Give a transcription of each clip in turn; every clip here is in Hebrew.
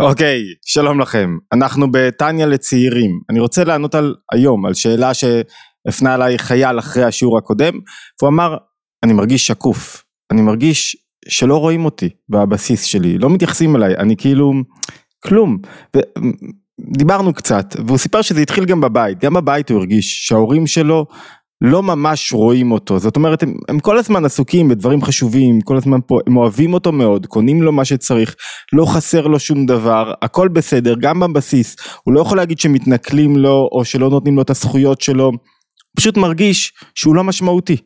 אוקיי, שלום לכם. אנחנו בתניא לצעירים. אני רוצה לענות על היום, על שאלה שהפנה אליי חייל אחרי השיעור הקודם, והוא אמר, אני מרגיש שקוף. אני מרגיש שלא רואים אותי בבסיס שלי, לא מתייחסים אליי, אני כאילו כלום. ו... דיברנו קצת, והוא סיפר שזה התחיל גם בבית, גם בבית הוא הרגיש שההורים שלו לא ממש רואים אותו, זאת אומרת הם, הם כל הזמן עסוקים בדברים חשובים, כל הזמן פה, הם אוהבים אותו מאוד, קונים לו מה שצריך, לא חסר לו שום דבר, הכל בסדר, גם בבסיס, הוא לא יכול להגיד שמתנכלים לו או שלא נותנים לו את הזכויות שלו, פשוט מרגיש שהוא לא משמעותי,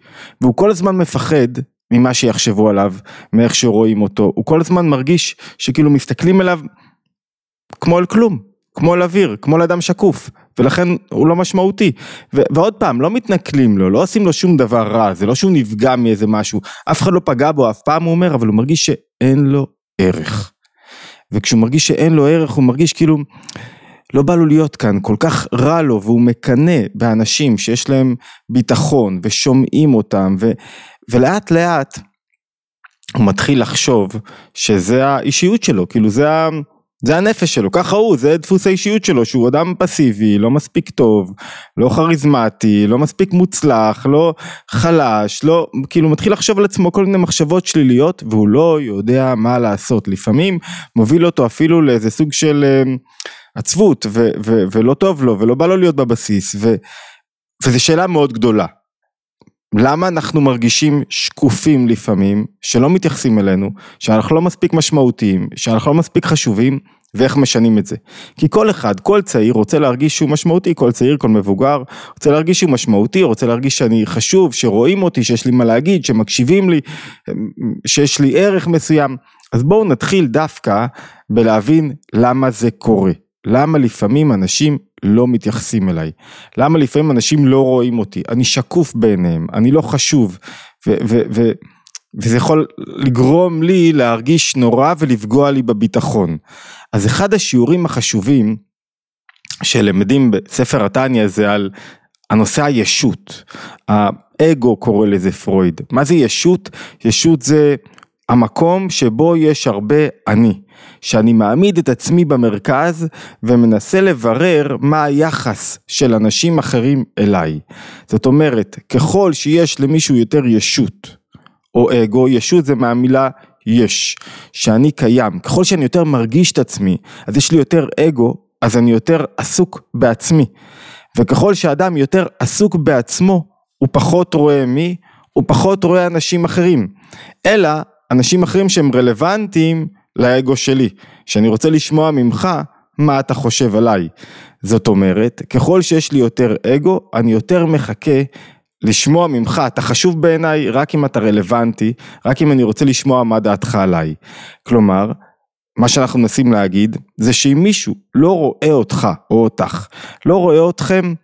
והוא כל הזמן מפחד ממה שיחשבו עליו, מאיך שרואים אותו, הוא כל הזמן מרגיש שכאילו מסתכלים עליו כמו על כלום, כמו על אוויר, כמו על אדם שקוף, ולכן הוא לא משמעותי. ו- ועוד פעם, לא מתנכלים לו, לא עושים לו שום דבר רע, זה לא שהוא נפגע מאיזה משהו, אף אחד לא פגע בו אף פעם, הוא אומר, אבל הוא מרגיש שאין לו ערך. וכשהוא מרגיש שאין לו ערך, הוא מרגיש כאילו, לא בא לו להיות כאן, כל כך רע לו, והוא מקנא באנשים שיש להם ביטחון, ושומעים אותם, ו- ולאט לאט, הוא מתחיל לחשוב שזה האישיות שלו, כאילו זה ה... זה הנפש שלו, ככה הוא, זה דפוס האישיות שלו, שהוא אדם פסיבי, לא מספיק טוב, לא כריזמטי, לא מספיק מוצלח, לא חלש, לא, כאילו מתחיל לחשוב על עצמו כל מיני מחשבות שליליות, והוא לא יודע מה לעשות. לפעמים מוביל אותו אפילו לאיזה סוג של אה, עצבות, ולא טוב לו, ולא בא לו להיות בבסיס, ו- וזו שאלה מאוד גדולה. למה אנחנו מרגישים שקופים לפעמים, שלא מתייחסים אלינו, שאנחנו לא מספיק משמעותיים, שאנחנו לא מספיק חשובים, ואיך משנים את זה. כי כל אחד, כל צעיר רוצה להרגיש שהוא משמעותי, כל צעיר, כל מבוגר, רוצה להרגיש שהוא משמעותי, רוצה להרגיש שאני חשוב, שרואים אותי, שיש לי מה להגיד, שמקשיבים לי, שיש לי ערך מסוים. אז בואו נתחיל דווקא בלהבין למה זה קורה. למה לפעמים אנשים לא מתייחסים אליי? למה לפעמים אנשים לא רואים אותי? אני שקוף בעיניהם, אני לא חשוב, ו- ו- ו- וזה יכול לגרום לי להרגיש נורא ולפגוע לי בביטחון. אז אחד השיעורים החשובים שלמדים בספר התניא זה על הנושא הישות. האגו קורא לזה פרויד. מה זה ישות? ישות זה המקום שבו יש הרבה אני. שאני מעמיד את עצמי במרכז ומנסה לברר מה היחס של אנשים אחרים אליי. זאת אומרת, ככל שיש למישהו יותר ישות או אגו, ישות זה מהמילה יש, שאני קיים, ככל שאני יותר מרגיש את עצמי, אז יש לי יותר אגו, אז אני יותר עסוק בעצמי. וככל שאדם יותר עסוק בעצמו, הוא פחות רואה מי, הוא פחות רואה אנשים אחרים. אלא אנשים אחרים שהם רלוונטיים לאגו שלי, שאני רוצה לשמוע ממך מה אתה חושב עליי. זאת אומרת, ככל שיש לי יותר אגו, אני יותר מחכה לשמוע ממך, אתה חשוב בעיניי רק אם אתה רלוונטי, רק אם אני רוצה לשמוע מה דעתך עליי. כלומר, מה שאנחנו מנסים להגיד, זה שאם מישהו לא רואה אותך או אותך, לא רואה אתכם,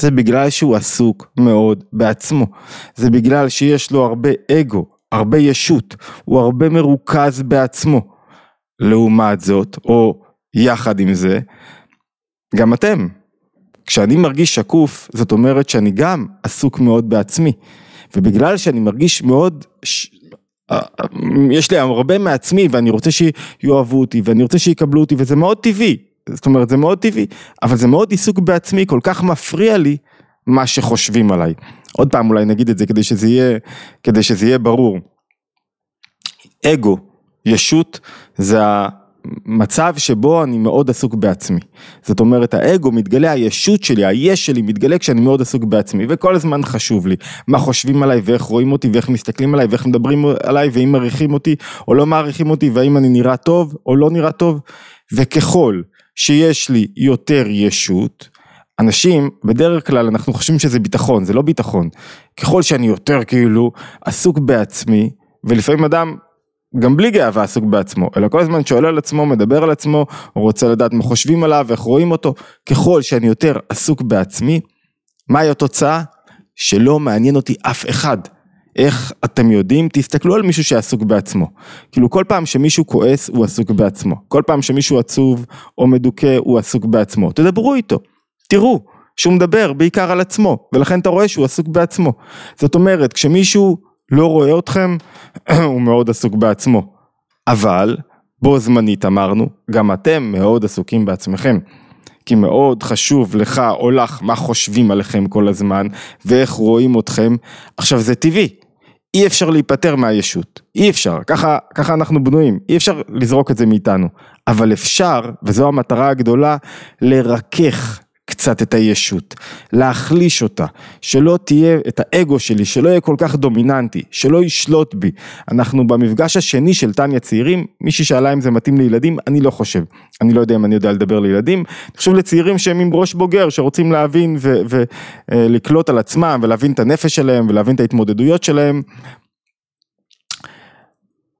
זה בגלל שהוא עסוק מאוד בעצמו. זה בגלל שיש לו הרבה אגו, הרבה ישות, הוא הרבה מרוכז בעצמו. לעומת זאת, או יחד עם זה, גם אתם. כשאני מרגיש שקוף, זאת אומרת שאני גם עסוק מאוד בעצמי. ובגלל שאני מרגיש מאוד, ש... אה, אה, יש לי הרבה מעצמי ואני רוצה שיאהבו אותי ואני רוצה שיקבלו אותי וזה מאוד טבעי. זאת אומרת זה מאוד טבעי, אבל זה מאוד עיסוק בעצמי, כל כך מפריע לי מה שחושבים עליי. עוד פעם אולי נגיד את זה כדי שזה יהיה, כדי שזה יהיה ברור. אגו ישות זה המצב שבו אני מאוד עסוק בעצמי. זאת אומרת האגו מתגלה, הישות שלי, היש שלי מתגלה כשאני מאוד עסוק בעצמי וכל הזמן חשוב לי מה חושבים עליי ואיך רואים אותי ואיך מסתכלים עליי ואיך מדברים עליי ואם מעריכים אותי או לא מעריכים אותי והאם אני נראה טוב או לא נראה טוב וככל שיש לי יותר ישות אנשים, בדרך כלל אנחנו חושבים שזה ביטחון, זה לא ביטחון. ככל שאני יותר כאילו עסוק בעצמי, ולפעמים אדם גם בלי גאווה עסוק בעצמו, אלא כל הזמן שואל על עצמו, מדבר על עצמו, רוצה לדעת מה חושבים עליו, איך רואים אותו, ככל שאני יותר עסוק בעצמי, מהי התוצאה? שלא מעניין אותי אף אחד. איך אתם יודעים? תסתכלו על מישהו שעסוק בעצמו. כאילו כל פעם שמישהו כועס הוא עסוק בעצמו. כל פעם שמישהו עצוב או מדוכא הוא עסוק בעצמו. תדברו איתו, תראו שהוא מדבר בעיקר על עצמו, ולכן אתה רואה שהוא עסוק בעצמו. זאת אומרת, כשמישהו לא רואה אתכם, הוא מאוד עסוק בעצמו. אבל בו זמנית אמרנו, גם אתם מאוד עסוקים בעצמכם. כי מאוד חשוב לך או לך מה חושבים עליכם כל הזמן ואיך רואים אתכם. עכשיו זה טבעי, אי אפשר להיפטר מהישות, אי אפשר, ככה, ככה אנחנו בנויים, אי אפשר לזרוק את זה מאיתנו, אבל אפשר, וזו המטרה הגדולה, לרכך קצת את הישות, להחליש אותה, שלא תהיה את האגו שלי, שלא יהיה כל כך דומיננטי, שלא ישלוט בי. אנחנו במפגש השני של טניה צעירים, מישהי שאלה אם זה מתאים לילדים, אני לא חושב. אני לא יודע אם אני יודע לדבר לילדים, אני חושב לצעירים שהם עם ראש בוגר, שרוצים להבין ולקלוט על עצמם ולהבין את הנפש שלהם ולהבין את ההתמודדויות שלהם.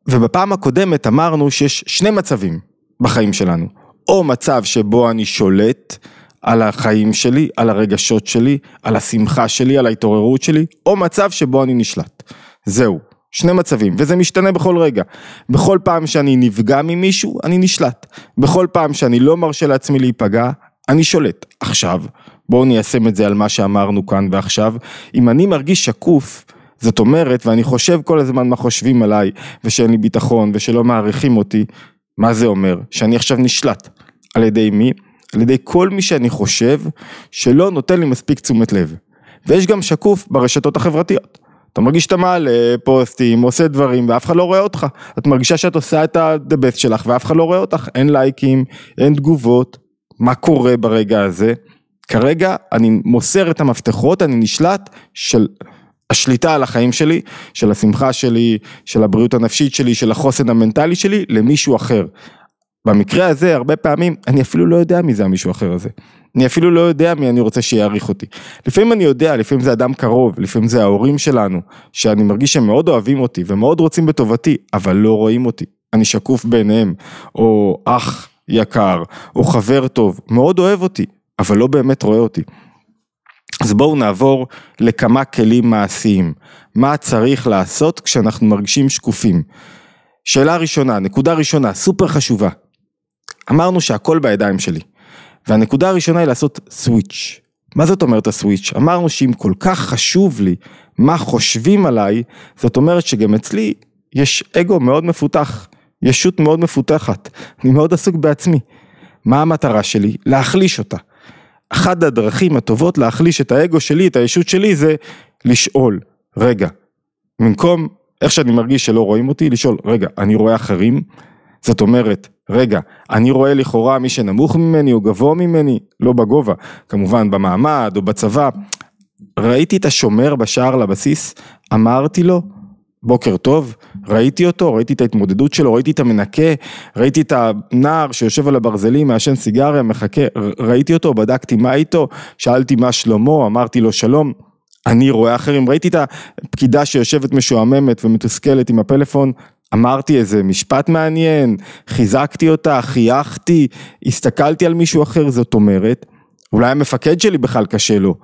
ובפעם הקודמת אמרנו שיש שני מצבים בחיים שלנו, או מצב שבו אני שולט, על החיים שלי, על הרגשות שלי, על השמחה שלי, על ההתעוררות שלי, או מצב שבו אני נשלט. זהו, שני מצבים, וזה משתנה בכל רגע. בכל פעם שאני נפגע ממישהו, אני נשלט. בכל פעם שאני לא מרשה לעצמי להיפגע, אני שולט. עכשיו, בואו ניישם את זה על מה שאמרנו כאן ועכשיו. אם אני מרגיש שקוף, זאת אומרת, ואני חושב כל הזמן מה חושבים עליי, ושאין לי ביטחון, ושלא מעריכים אותי, מה זה אומר? שאני עכשיו נשלט. על ידי מי? על ידי כל מי שאני חושב שלא נותן לי מספיק תשומת לב. ויש גם שקוף ברשתות החברתיות. אתה מרגיש שאתה מעלה פוסטים, עושה דברים ואף אחד לא רואה אותך. את מרגישה שאת עושה את ה-the best שלך ואף אחד לא רואה אותך. אין לייקים, אין תגובות. מה קורה ברגע הזה? כרגע אני מוסר את המפתחות, אני נשלט של השליטה על החיים שלי, של השמחה שלי, של הבריאות הנפשית שלי, של החוסן המנטלי שלי, למישהו אחר. במקרה הזה, הרבה פעמים, אני אפילו לא יודע מי זה המישהו אחר הזה. אני אפילו לא יודע מי אני רוצה שיעריך אותי. לפעמים אני יודע, לפעמים זה אדם קרוב, לפעמים זה ההורים שלנו, שאני מרגיש שהם מאוד אוהבים אותי ומאוד רוצים בטובתי, אבל לא רואים אותי. אני שקוף בעיניהם, או אח יקר, או חבר טוב, מאוד אוהב אותי, אבל לא באמת רואה אותי. אז בואו נעבור לכמה כלים מעשיים. מה צריך לעשות כשאנחנו מרגישים שקופים? שאלה ראשונה, נקודה ראשונה, סופר חשובה. אמרנו שהכל בידיים שלי. והנקודה הראשונה היא לעשות סוויץ'. מה זאת אומרת הסוויץ'? אמרנו שאם כל כך חשוב לי מה חושבים עליי, זאת אומרת שגם אצלי יש אגו מאוד מפותח, ישות מאוד מפותחת, אני מאוד עסוק בעצמי. מה המטרה שלי? להחליש אותה. אחת הדרכים הטובות להחליש את האגו שלי, את הישות שלי, זה לשאול, רגע, במקום איך שאני מרגיש שלא רואים אותי, לשאול, רגע, אני רואה אחרים? זאת אומרת, רגע, אני רואה לכאורה מי שנמוך ממני או גבוה ממני, לא בגובה, כמובן במעמד או בצבא. ראיתי את השומר בשער לבסיס, אמרתי לו, בוקר טוב, ראיתי אותו, ראיתי את ההתמודדות שלו, ראיתי את המנקה, ראיתי את הנער שיושב על הברזלים, מעשן סיגריה, מחכה, ראיתי אותו, בדקתי מה איתו, שאלתי מה שלמה, אמרתי לו שלום. אני רואה אחרים, ראיתי את הפקידה שיושבת משועממת ומתוסכלת עם הפלאפון, אמרתי איזה משפט מעניין, חיזקתי אותה, חייכתי, הסתכלתי על מישהו אחר, זאת אומרת, אולי המפקד שלי בכלל קשה לו.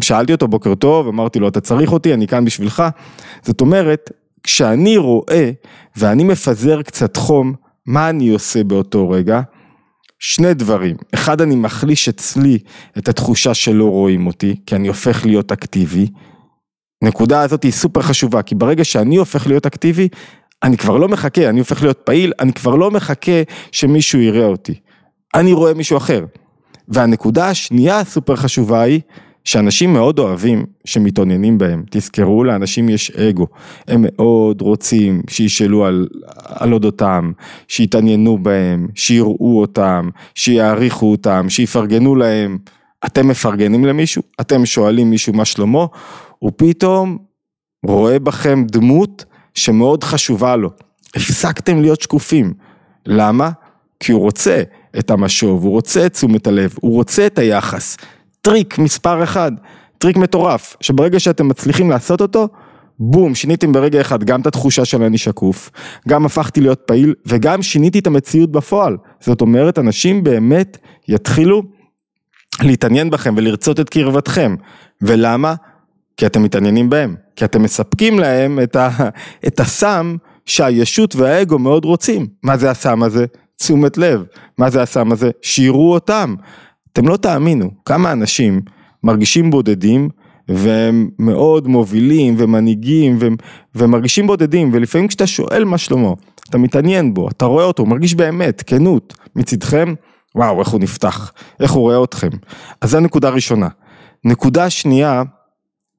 שאלתי אותו בוקר טוב, אמרתי לו אתה צריך אותי, אני כאן בשבילך. זאת אומרת, כשאני רואה ואני מפזר קצת חום, מה אני עושה באותו רגע? שני דברים, אחד אני מחליש אצלי את התחושה שלא רואים אותי, כי אני הופך להיות אקטיבי. נקודה הזאת היא סופר חשובה, כי ברגע שאני הופך להיות אקטיבי, אני כבר לא מחכה, אני הופך להיות פעיל, אני כבר לא מחכה שמישהו יראה אותי. אני רואה מישהו אחר. והנקודה השנייה הסופר חשובה היא, שאנשים מאוד אוהבים שמתעוננים בהם, תזכרו לאנשים יש אגו, הם מאוד רוצים שישאלו על, על אודותם, שיתעניינו בהם, שיראו אותם, שיעריכו אותם, שיפרגנו להם, אתם מפרגנים למישהו, אתם שואלים מישהו מה שלומו, הוא פתאום רואה בכם דמות שמאוד חשובה לו. הפסקתם להיות שקופים. למה? כי הוא רוצה את המשוב, הוא רוצה את תשומת הלב, הוא רוצה את היחס. טריק מספר אחד, טריק מטורף, שברגע שאתם מצליחים לעשות אותו, בום, שיניתם ברגע אחד גם את התחושה של אני שקוף, גם הפכתי להיות פעיל וגם שיניתי את המציאות בפועל. זאת אומרת, אנשים באמת יתחילו להתעניין בכם ולרצות את קרבתכם. ולמה? כי אתם מתעניינים בהם, כי אתם מספקים להם את, ה, את הסם שהישות והאגו מאוד רוצים. מה זה הסם הזה? תשומת לב. מה זה הסם הזה? שיראו אותם. אתם לא תאמינו כמה אנשים מרגישים בודדים והם מאוד מובילים ומנהיגים והם, ומרגישים בודדים ולפעמים כשאתה שואל מה שלמה אתה מתעניין בו, אתה רואה אותו, מרגיש באמת, כנות, מצדכם, וואו, איך הוא נפתח, איך הוא רואה אתכם. אז זו נקודה ראשונה. נקודה שנייה,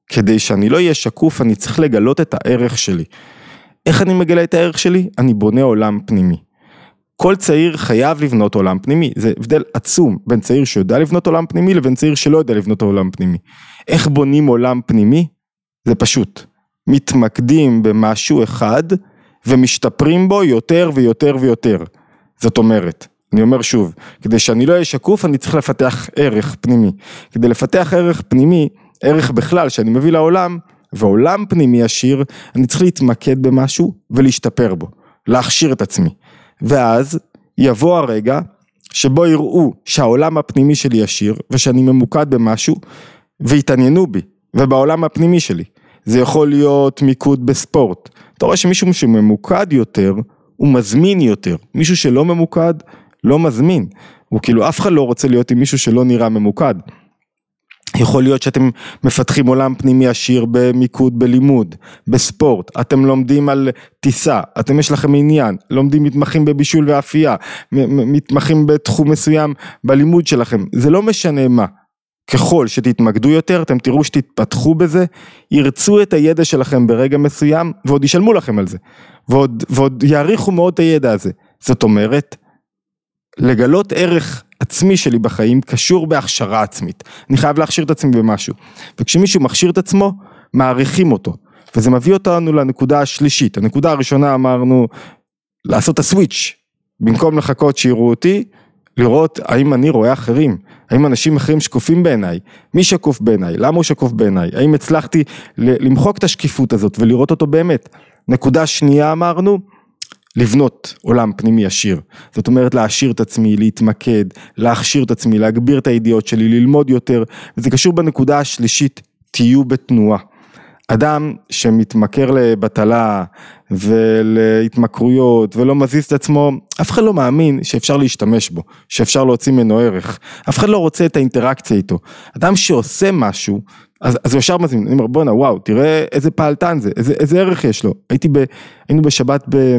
כדי שאני לא אהיה שקוף, אני צריך לגלות את הערך שלי. איך אני מגלה את הערך שלי? אני בונה עולם פנימי. כל צעיר חייב לבנות עולם פנימי, זה הבדל עצום בין צעיר שיודע לבנות עולם פנימי לבין צעיר שלא יודע לבנות עולם פנימי. איך בונים עולם פנימי? זה פשוט. מתמקדים במשהו אחד ומשתפרים בו יותר ויותר ויותר. זאת אומרת, אני אומר שוב, כדי שאני לא אהיה שקוף אני צריך לפתח ערך פנימי. כדי לפתח ערך פנימי, ערך בכלל שאני מביא לעולם, ועולם פנימי עשיר, אני צריך להתמקד במשהו ולהשתפר בו, להכשיר את עצמי. ואז יבוא הרגע שבו יראו שהעולם הפנימי שלי עשיר ושאני ממוקד במשהו ויתעניינו בי ובעולם הפנימי שלי. זה יכול להיות מיקוד בספורט. אתה רואה שמישהו שממוקד יותר הוא מזמין יותר, מישהו שלא ממוקד לא מזמין. הוא כאילו אף אחד לא רוצה להיות עם מישהו שלא נראה ממוקד. יכול להיות שאתם מפתחים עולם פנימי עשיר במיקוד בלימוד, בספורט, אתם לומדים על טיסה, אתם יש לכם עניין, לומדים מתמחים בבישול ואפייה, מתמחים בתחום מסוים בלימוד שלכם, זה לא משנה מה. ככל שתתמקדו יותר, אתם תראו שתתפתחו בזה, ירצו את הידע שלכם ברגע מסוים, ועוד ישלמו לכם על זה, ועוד, ועוד יעריכו מאוד את הידע הזה. זאת אומרת, לגלות ערך עצמי שלי בחיים קשור בהכשרה עצמית. אני חייב להכשיר את עצמי במשהו. וכשמישהו מכשיר את עצמו, מעריכים אותו. וזה מביא אותנו לנקודה השלישית. הנקודה הראשונה אמרנו, לעשות את הסוויץ'. במקום לחכות שיראו אותי, לראות האם אני רואה אחרים, האם אנשים אחרים שקופים בעיניי, מי שקוף בעיניי, למה הוא שקוף בעיניי, האם הצלחתי למחוק את השקיפות הזאת ולראות אותו באמת. נקודה שנייה אמרנו, לבנות עולם פנימי עשיר, זאת אומרת להעשיר את עצמי, להתמקד, להכשיר את עצמי, להגביר את הידיעות שלי, ללמוד יותר, וזה קשור בנקודה השלישית, תהיו בתנועה. אדם שמתמכר לבטלה ולהתמכרויות ולא מזיז את עצמו, אף אחד לא מאמין שאפשר להשתמש בו, שאפשר להוציא ממנו ערך, אף אחד לא רוצה את האינטראקציה איתו. אדם שעושה משהו, אז, אז הוא ישר מזמין, אני אומר בואנה וואו, תראה איזה פעלתן זה, איזה, איזה ערך יש לו. הייתי ב... היינו בשבת ב...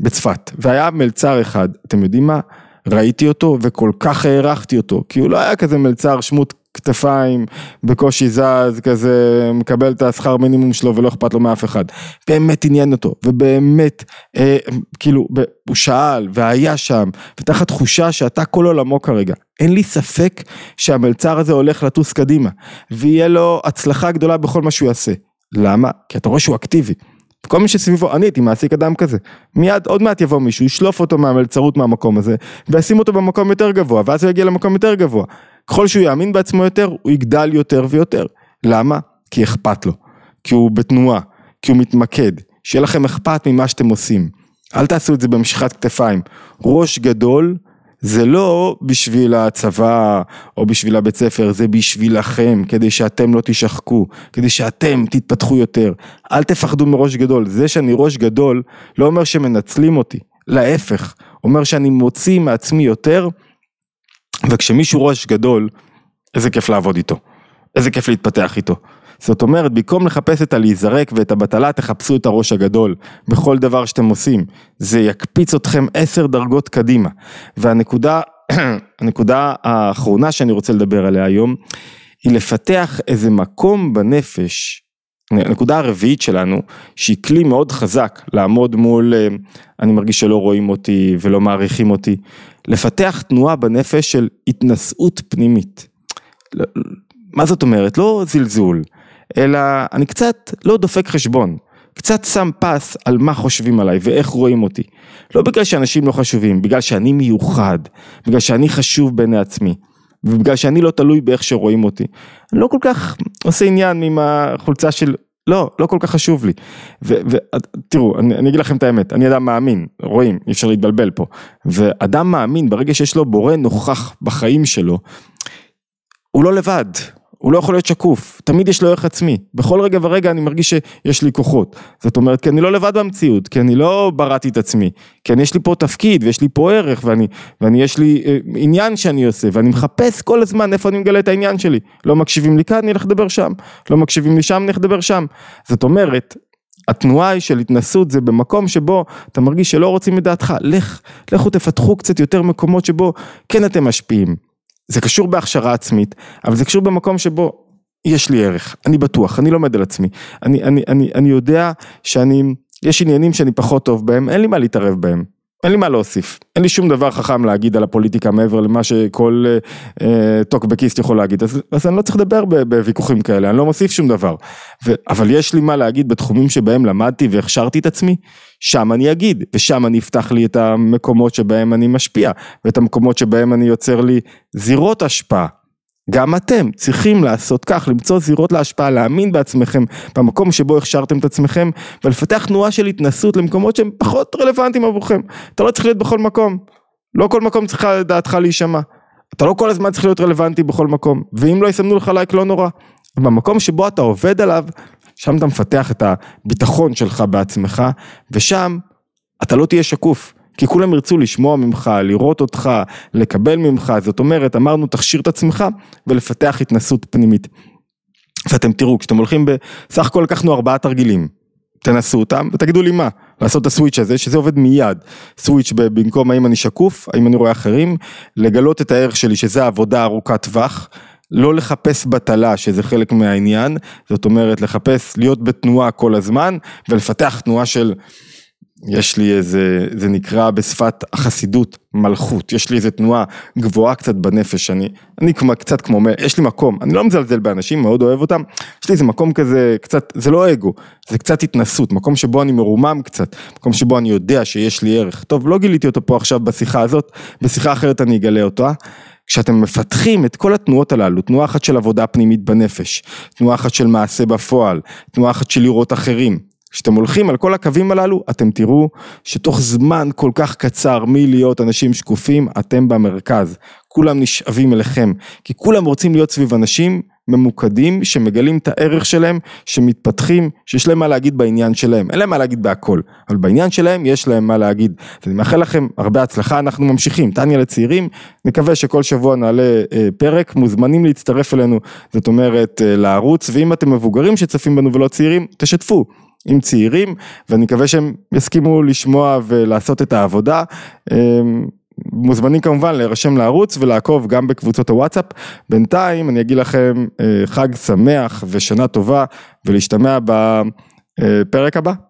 בצפת, והיה מלצר אחד, אתם יודעים מה? ראיתי אותו וכל כך הערכתי אותו, כי הוא לא היה כזה מלצר שמוט כתפיים, בקושי זז, כזה מקבל את השכר מינימום שלו ולא אכפת לו מאף אחד. באמת עניין אותו, ובאמת, אה, כאילו, הוא שאל והיה שם, ותחת תחושה שאתה כל עולמו כרגע. אין לי ספק שהמלצר הזה הולך לטוס קדימה, ויהיה לו הצלחה גדולה בכל מה שהוא יעשה. למה? כי אתה רואה שהוא אקטיבי. כל מי שסביבו, אני הייתי מעסיק אדם כזה. מיד, עוד מעט יבוא מישהו, ישלוף אותו מהמלצרות מהמקום הזה, וישים אותו במקום יותר גבוה, ואז הוא יגיע למקום יותר גבוה. ככל שהוא יאמין בעצמו יותר, הוא יגדל יותר ויותר. למה? כי אכפת לו. כי הוא בתנועה, כי הוא מתמקד. שיהיה לכם אכפת ממה שאתם עושים. אל תעשו את זה במשיכת כתפיים. ראש גדול זה לא בשביל הצבא או בשביל הבית ספר, זה בשבילכם, כדי שאתם לא תשחקו, כדי שאתם תתפתחו יותר. אל תפחדו מראש גדול, זה שאני ראש גדול לא אומר שמנצלים אותי, להפך, אומר שאני מוציא מעצמי יותר, וכשמישהו ראש גדול, איזה כיף לעבוד איתו, איזה כיף להתפתח איתו. זאת אומרת, במקום לחפש את הלהיזרק ואת הבטלה, תחפשו את הראש הגדול בכל דבר שאתם עושים. זה יקפיץ אתכם עשר דרגות קדימה. והנקודה, הנקודה האחרונה שאני רוצה לדבר עליה היום, היא לפתח איזה מקום בנפש, הנקודה הרביעית שלנו, שהיא כלי מאוד חזק לעמוד מול, אה, אני מרגיש שלא רואים אותי ולא מעריכים אותי, לפתח תנועה בנפש של התנשאות פנימית. מה זאת אומרת? לא זלזול, אלא אני קצת לא דופק חשבון, קצת שם פס על מה חושבים עליי ואיך רואים אותי. לא בגלל שאנשים לא חשובים, בגלל שאני מיוחד, בגלל שאני חשוב בעיני עצמי, ובגלל שאני לא תלוי באיך שרואים אותי. אני לא כל כך עושה עניין עם החולצה של לא, לא כל כך חשוב לי. ותראו, אני, אני אגיד לכם את האמת, אני אדם מאמין, רואים, אי אפשר להתבלבל פה. ואדם מאמין, ברגע שיש לו בורא נוכח בחיים שלו, הוא לא לבד, הוא לא יכול להיות שקוף, תמיד יש לו ערך עצמי, בכל רגע ורגע אני מרגיש שיש לי כוחות, זאת אומרת כי אני לא לבד במציאות, כי אני לא בראתי את עצמי, כי אני יש לי פה תפקיד ויש לי פה ערך ואני, ואני יש לי אה, עניין שאני עושה ואני מחפש כל הזמן איפה אני מגלה את העניין שלי, לא מקשיבים לי כאן אני אלך לדבר שם, לא מקשיבים לי שם אני אלך לדבר שם, זאת אומרת התנועה היא של התנסות זה במקום שבו אתה מרגיש שלא רוצים את דעתך, לך, לכו תפתחו קצת יותר מקומות שבו כן אתם משפיעים. זה קשור בהכשרה עצמית, אבל זה קשור במקום שבו יש לי ערך, אני בטוח, אני לומד על עצמי, אני, אני, אני, אני יודע שאני, יש עניינים שאני פחות טוב בהם, אין לי מה להתערב בהם. אין לי מה להוסיף, אין לי שום דבר חכם להגיד על הפוליטיקה מעבר למה שכל אה, טוקבקיסט יכול להגיד, אז, אז אני לא צריך לדבר בוויכוחים כאלה, אני לא מוסיף שום דבר, ו, אבל יש לי מה להגיד בתחומים שבהם למדתי והכשרתי את עצמי, שם אני אגיד, ושם אני אפתח לי את המקומות שבהם אני משפיע, ואת המקומות שבהם אני יוצר לי זירות השפעה. גם אתם צריכים לעשות כך, למצוא זירות להשפעה, להאמין בעצמכם, במקום שבו הכשרתם את עצמכם, ולפתח תנועה של התנסות למקומות שהם פחות רלוונטיים עבורכם. אתה לא צריך להיות בכל מקום, לא כל מקום צריכה דעתך להישמע. אתה לא כל הזמן צריך להיות רלוונטי בכל מקום, ואם לא יסמנו לך לייק לא נורא. במקום שבו אתה עובד עליו, שם אתה מפתח את הביטחון שלך בעצמך, ושם אתה לא תהיה שקוף. כי כולם ירצו לשמוע ממך, לראות אותך, לקבל ממך, זאת אומרת, אמרנו תכשיר את עצמך ולפתח התנסות פנימית. ואתם תראו, כשאתם הולכים בסך הכל לקחנו ארבעה תרגילים, תנסו אותם ותגידו לי מה, לעשות את הסוויץ' הזה, שזה עובד מיד, סוויץ' במקום האם אני שקוף, האם אני רואה אחרים, לגלות את הערך שלי שזה עבודה ארוכת טווח, לא לחפש בטלה שזה חלק מהעניין, זאת אומרת לחפש להיות בתנועה כל הזמן ולפתח תנועה של יש לי איזה, זה נקרא בשפת החסידות מלכות, יש לי איזה תנועה גבוהה קצת בנפש, אני, אני כמו, קצת כמו, יש לי מקום, אני לא מזלזל באנשים, מאוד אוהב אותם, יש לי איזה מקום כזה, קצת, זה לא אגו, זה קצת התנסות, מקום שבו אני מרומם קצת, מקום שבו אני יודע שיש לי ערך. טוב, לא גיליתי אותו פה עכשיו בשיחה הזאת, בשיחה אחרת אני אגלה אותה. כשאתם מפתחים את כל התנועות הללו, תנועה אחת של עבודה פנימית בנפש, תנועה אחת של מעשה בפועל, תנועה אחת של לראות אחרים, כשאתם הולכים על כל הקווים הללו, אתם תראו שתוך זמן כל כך קצר מלהיות אנשים שקופים, אתם במרכז. כולם נשאבים אליכם, כי כולם רוצים להיות סביב אנשים ממוקדים, שמגלים את הערך שלהם, שמתפתחים, שיש להם מה להגיד בעניין שלהם. אין להם מה להגיד בהכל, אבל בעניין שלהם יש להם מה להגיד. אז אני מאחל לכם הרבה הצלחה, אנחנו ממשיכים. טניה לצעירים, נקווה שכל שבוע נעלה אה, פרק, מוזמנים להצטרף אלינו, זאת אומרת אה, לערוץ, ואם אתם מבוגרים שצופים בנו ולא צעירים, תשתפו. עם צעירים ואני מקווה שהם יסכימו לשמוע ולעשות את העבודה. אמ, מוזמנים כמובן להירשם לערוץ ולעקוב גם בקבוצות הוואטסאפ. בינתיים אני אגיד לכם אה, חג שמח ושנה טובה ולהשתמע בפרק הבא.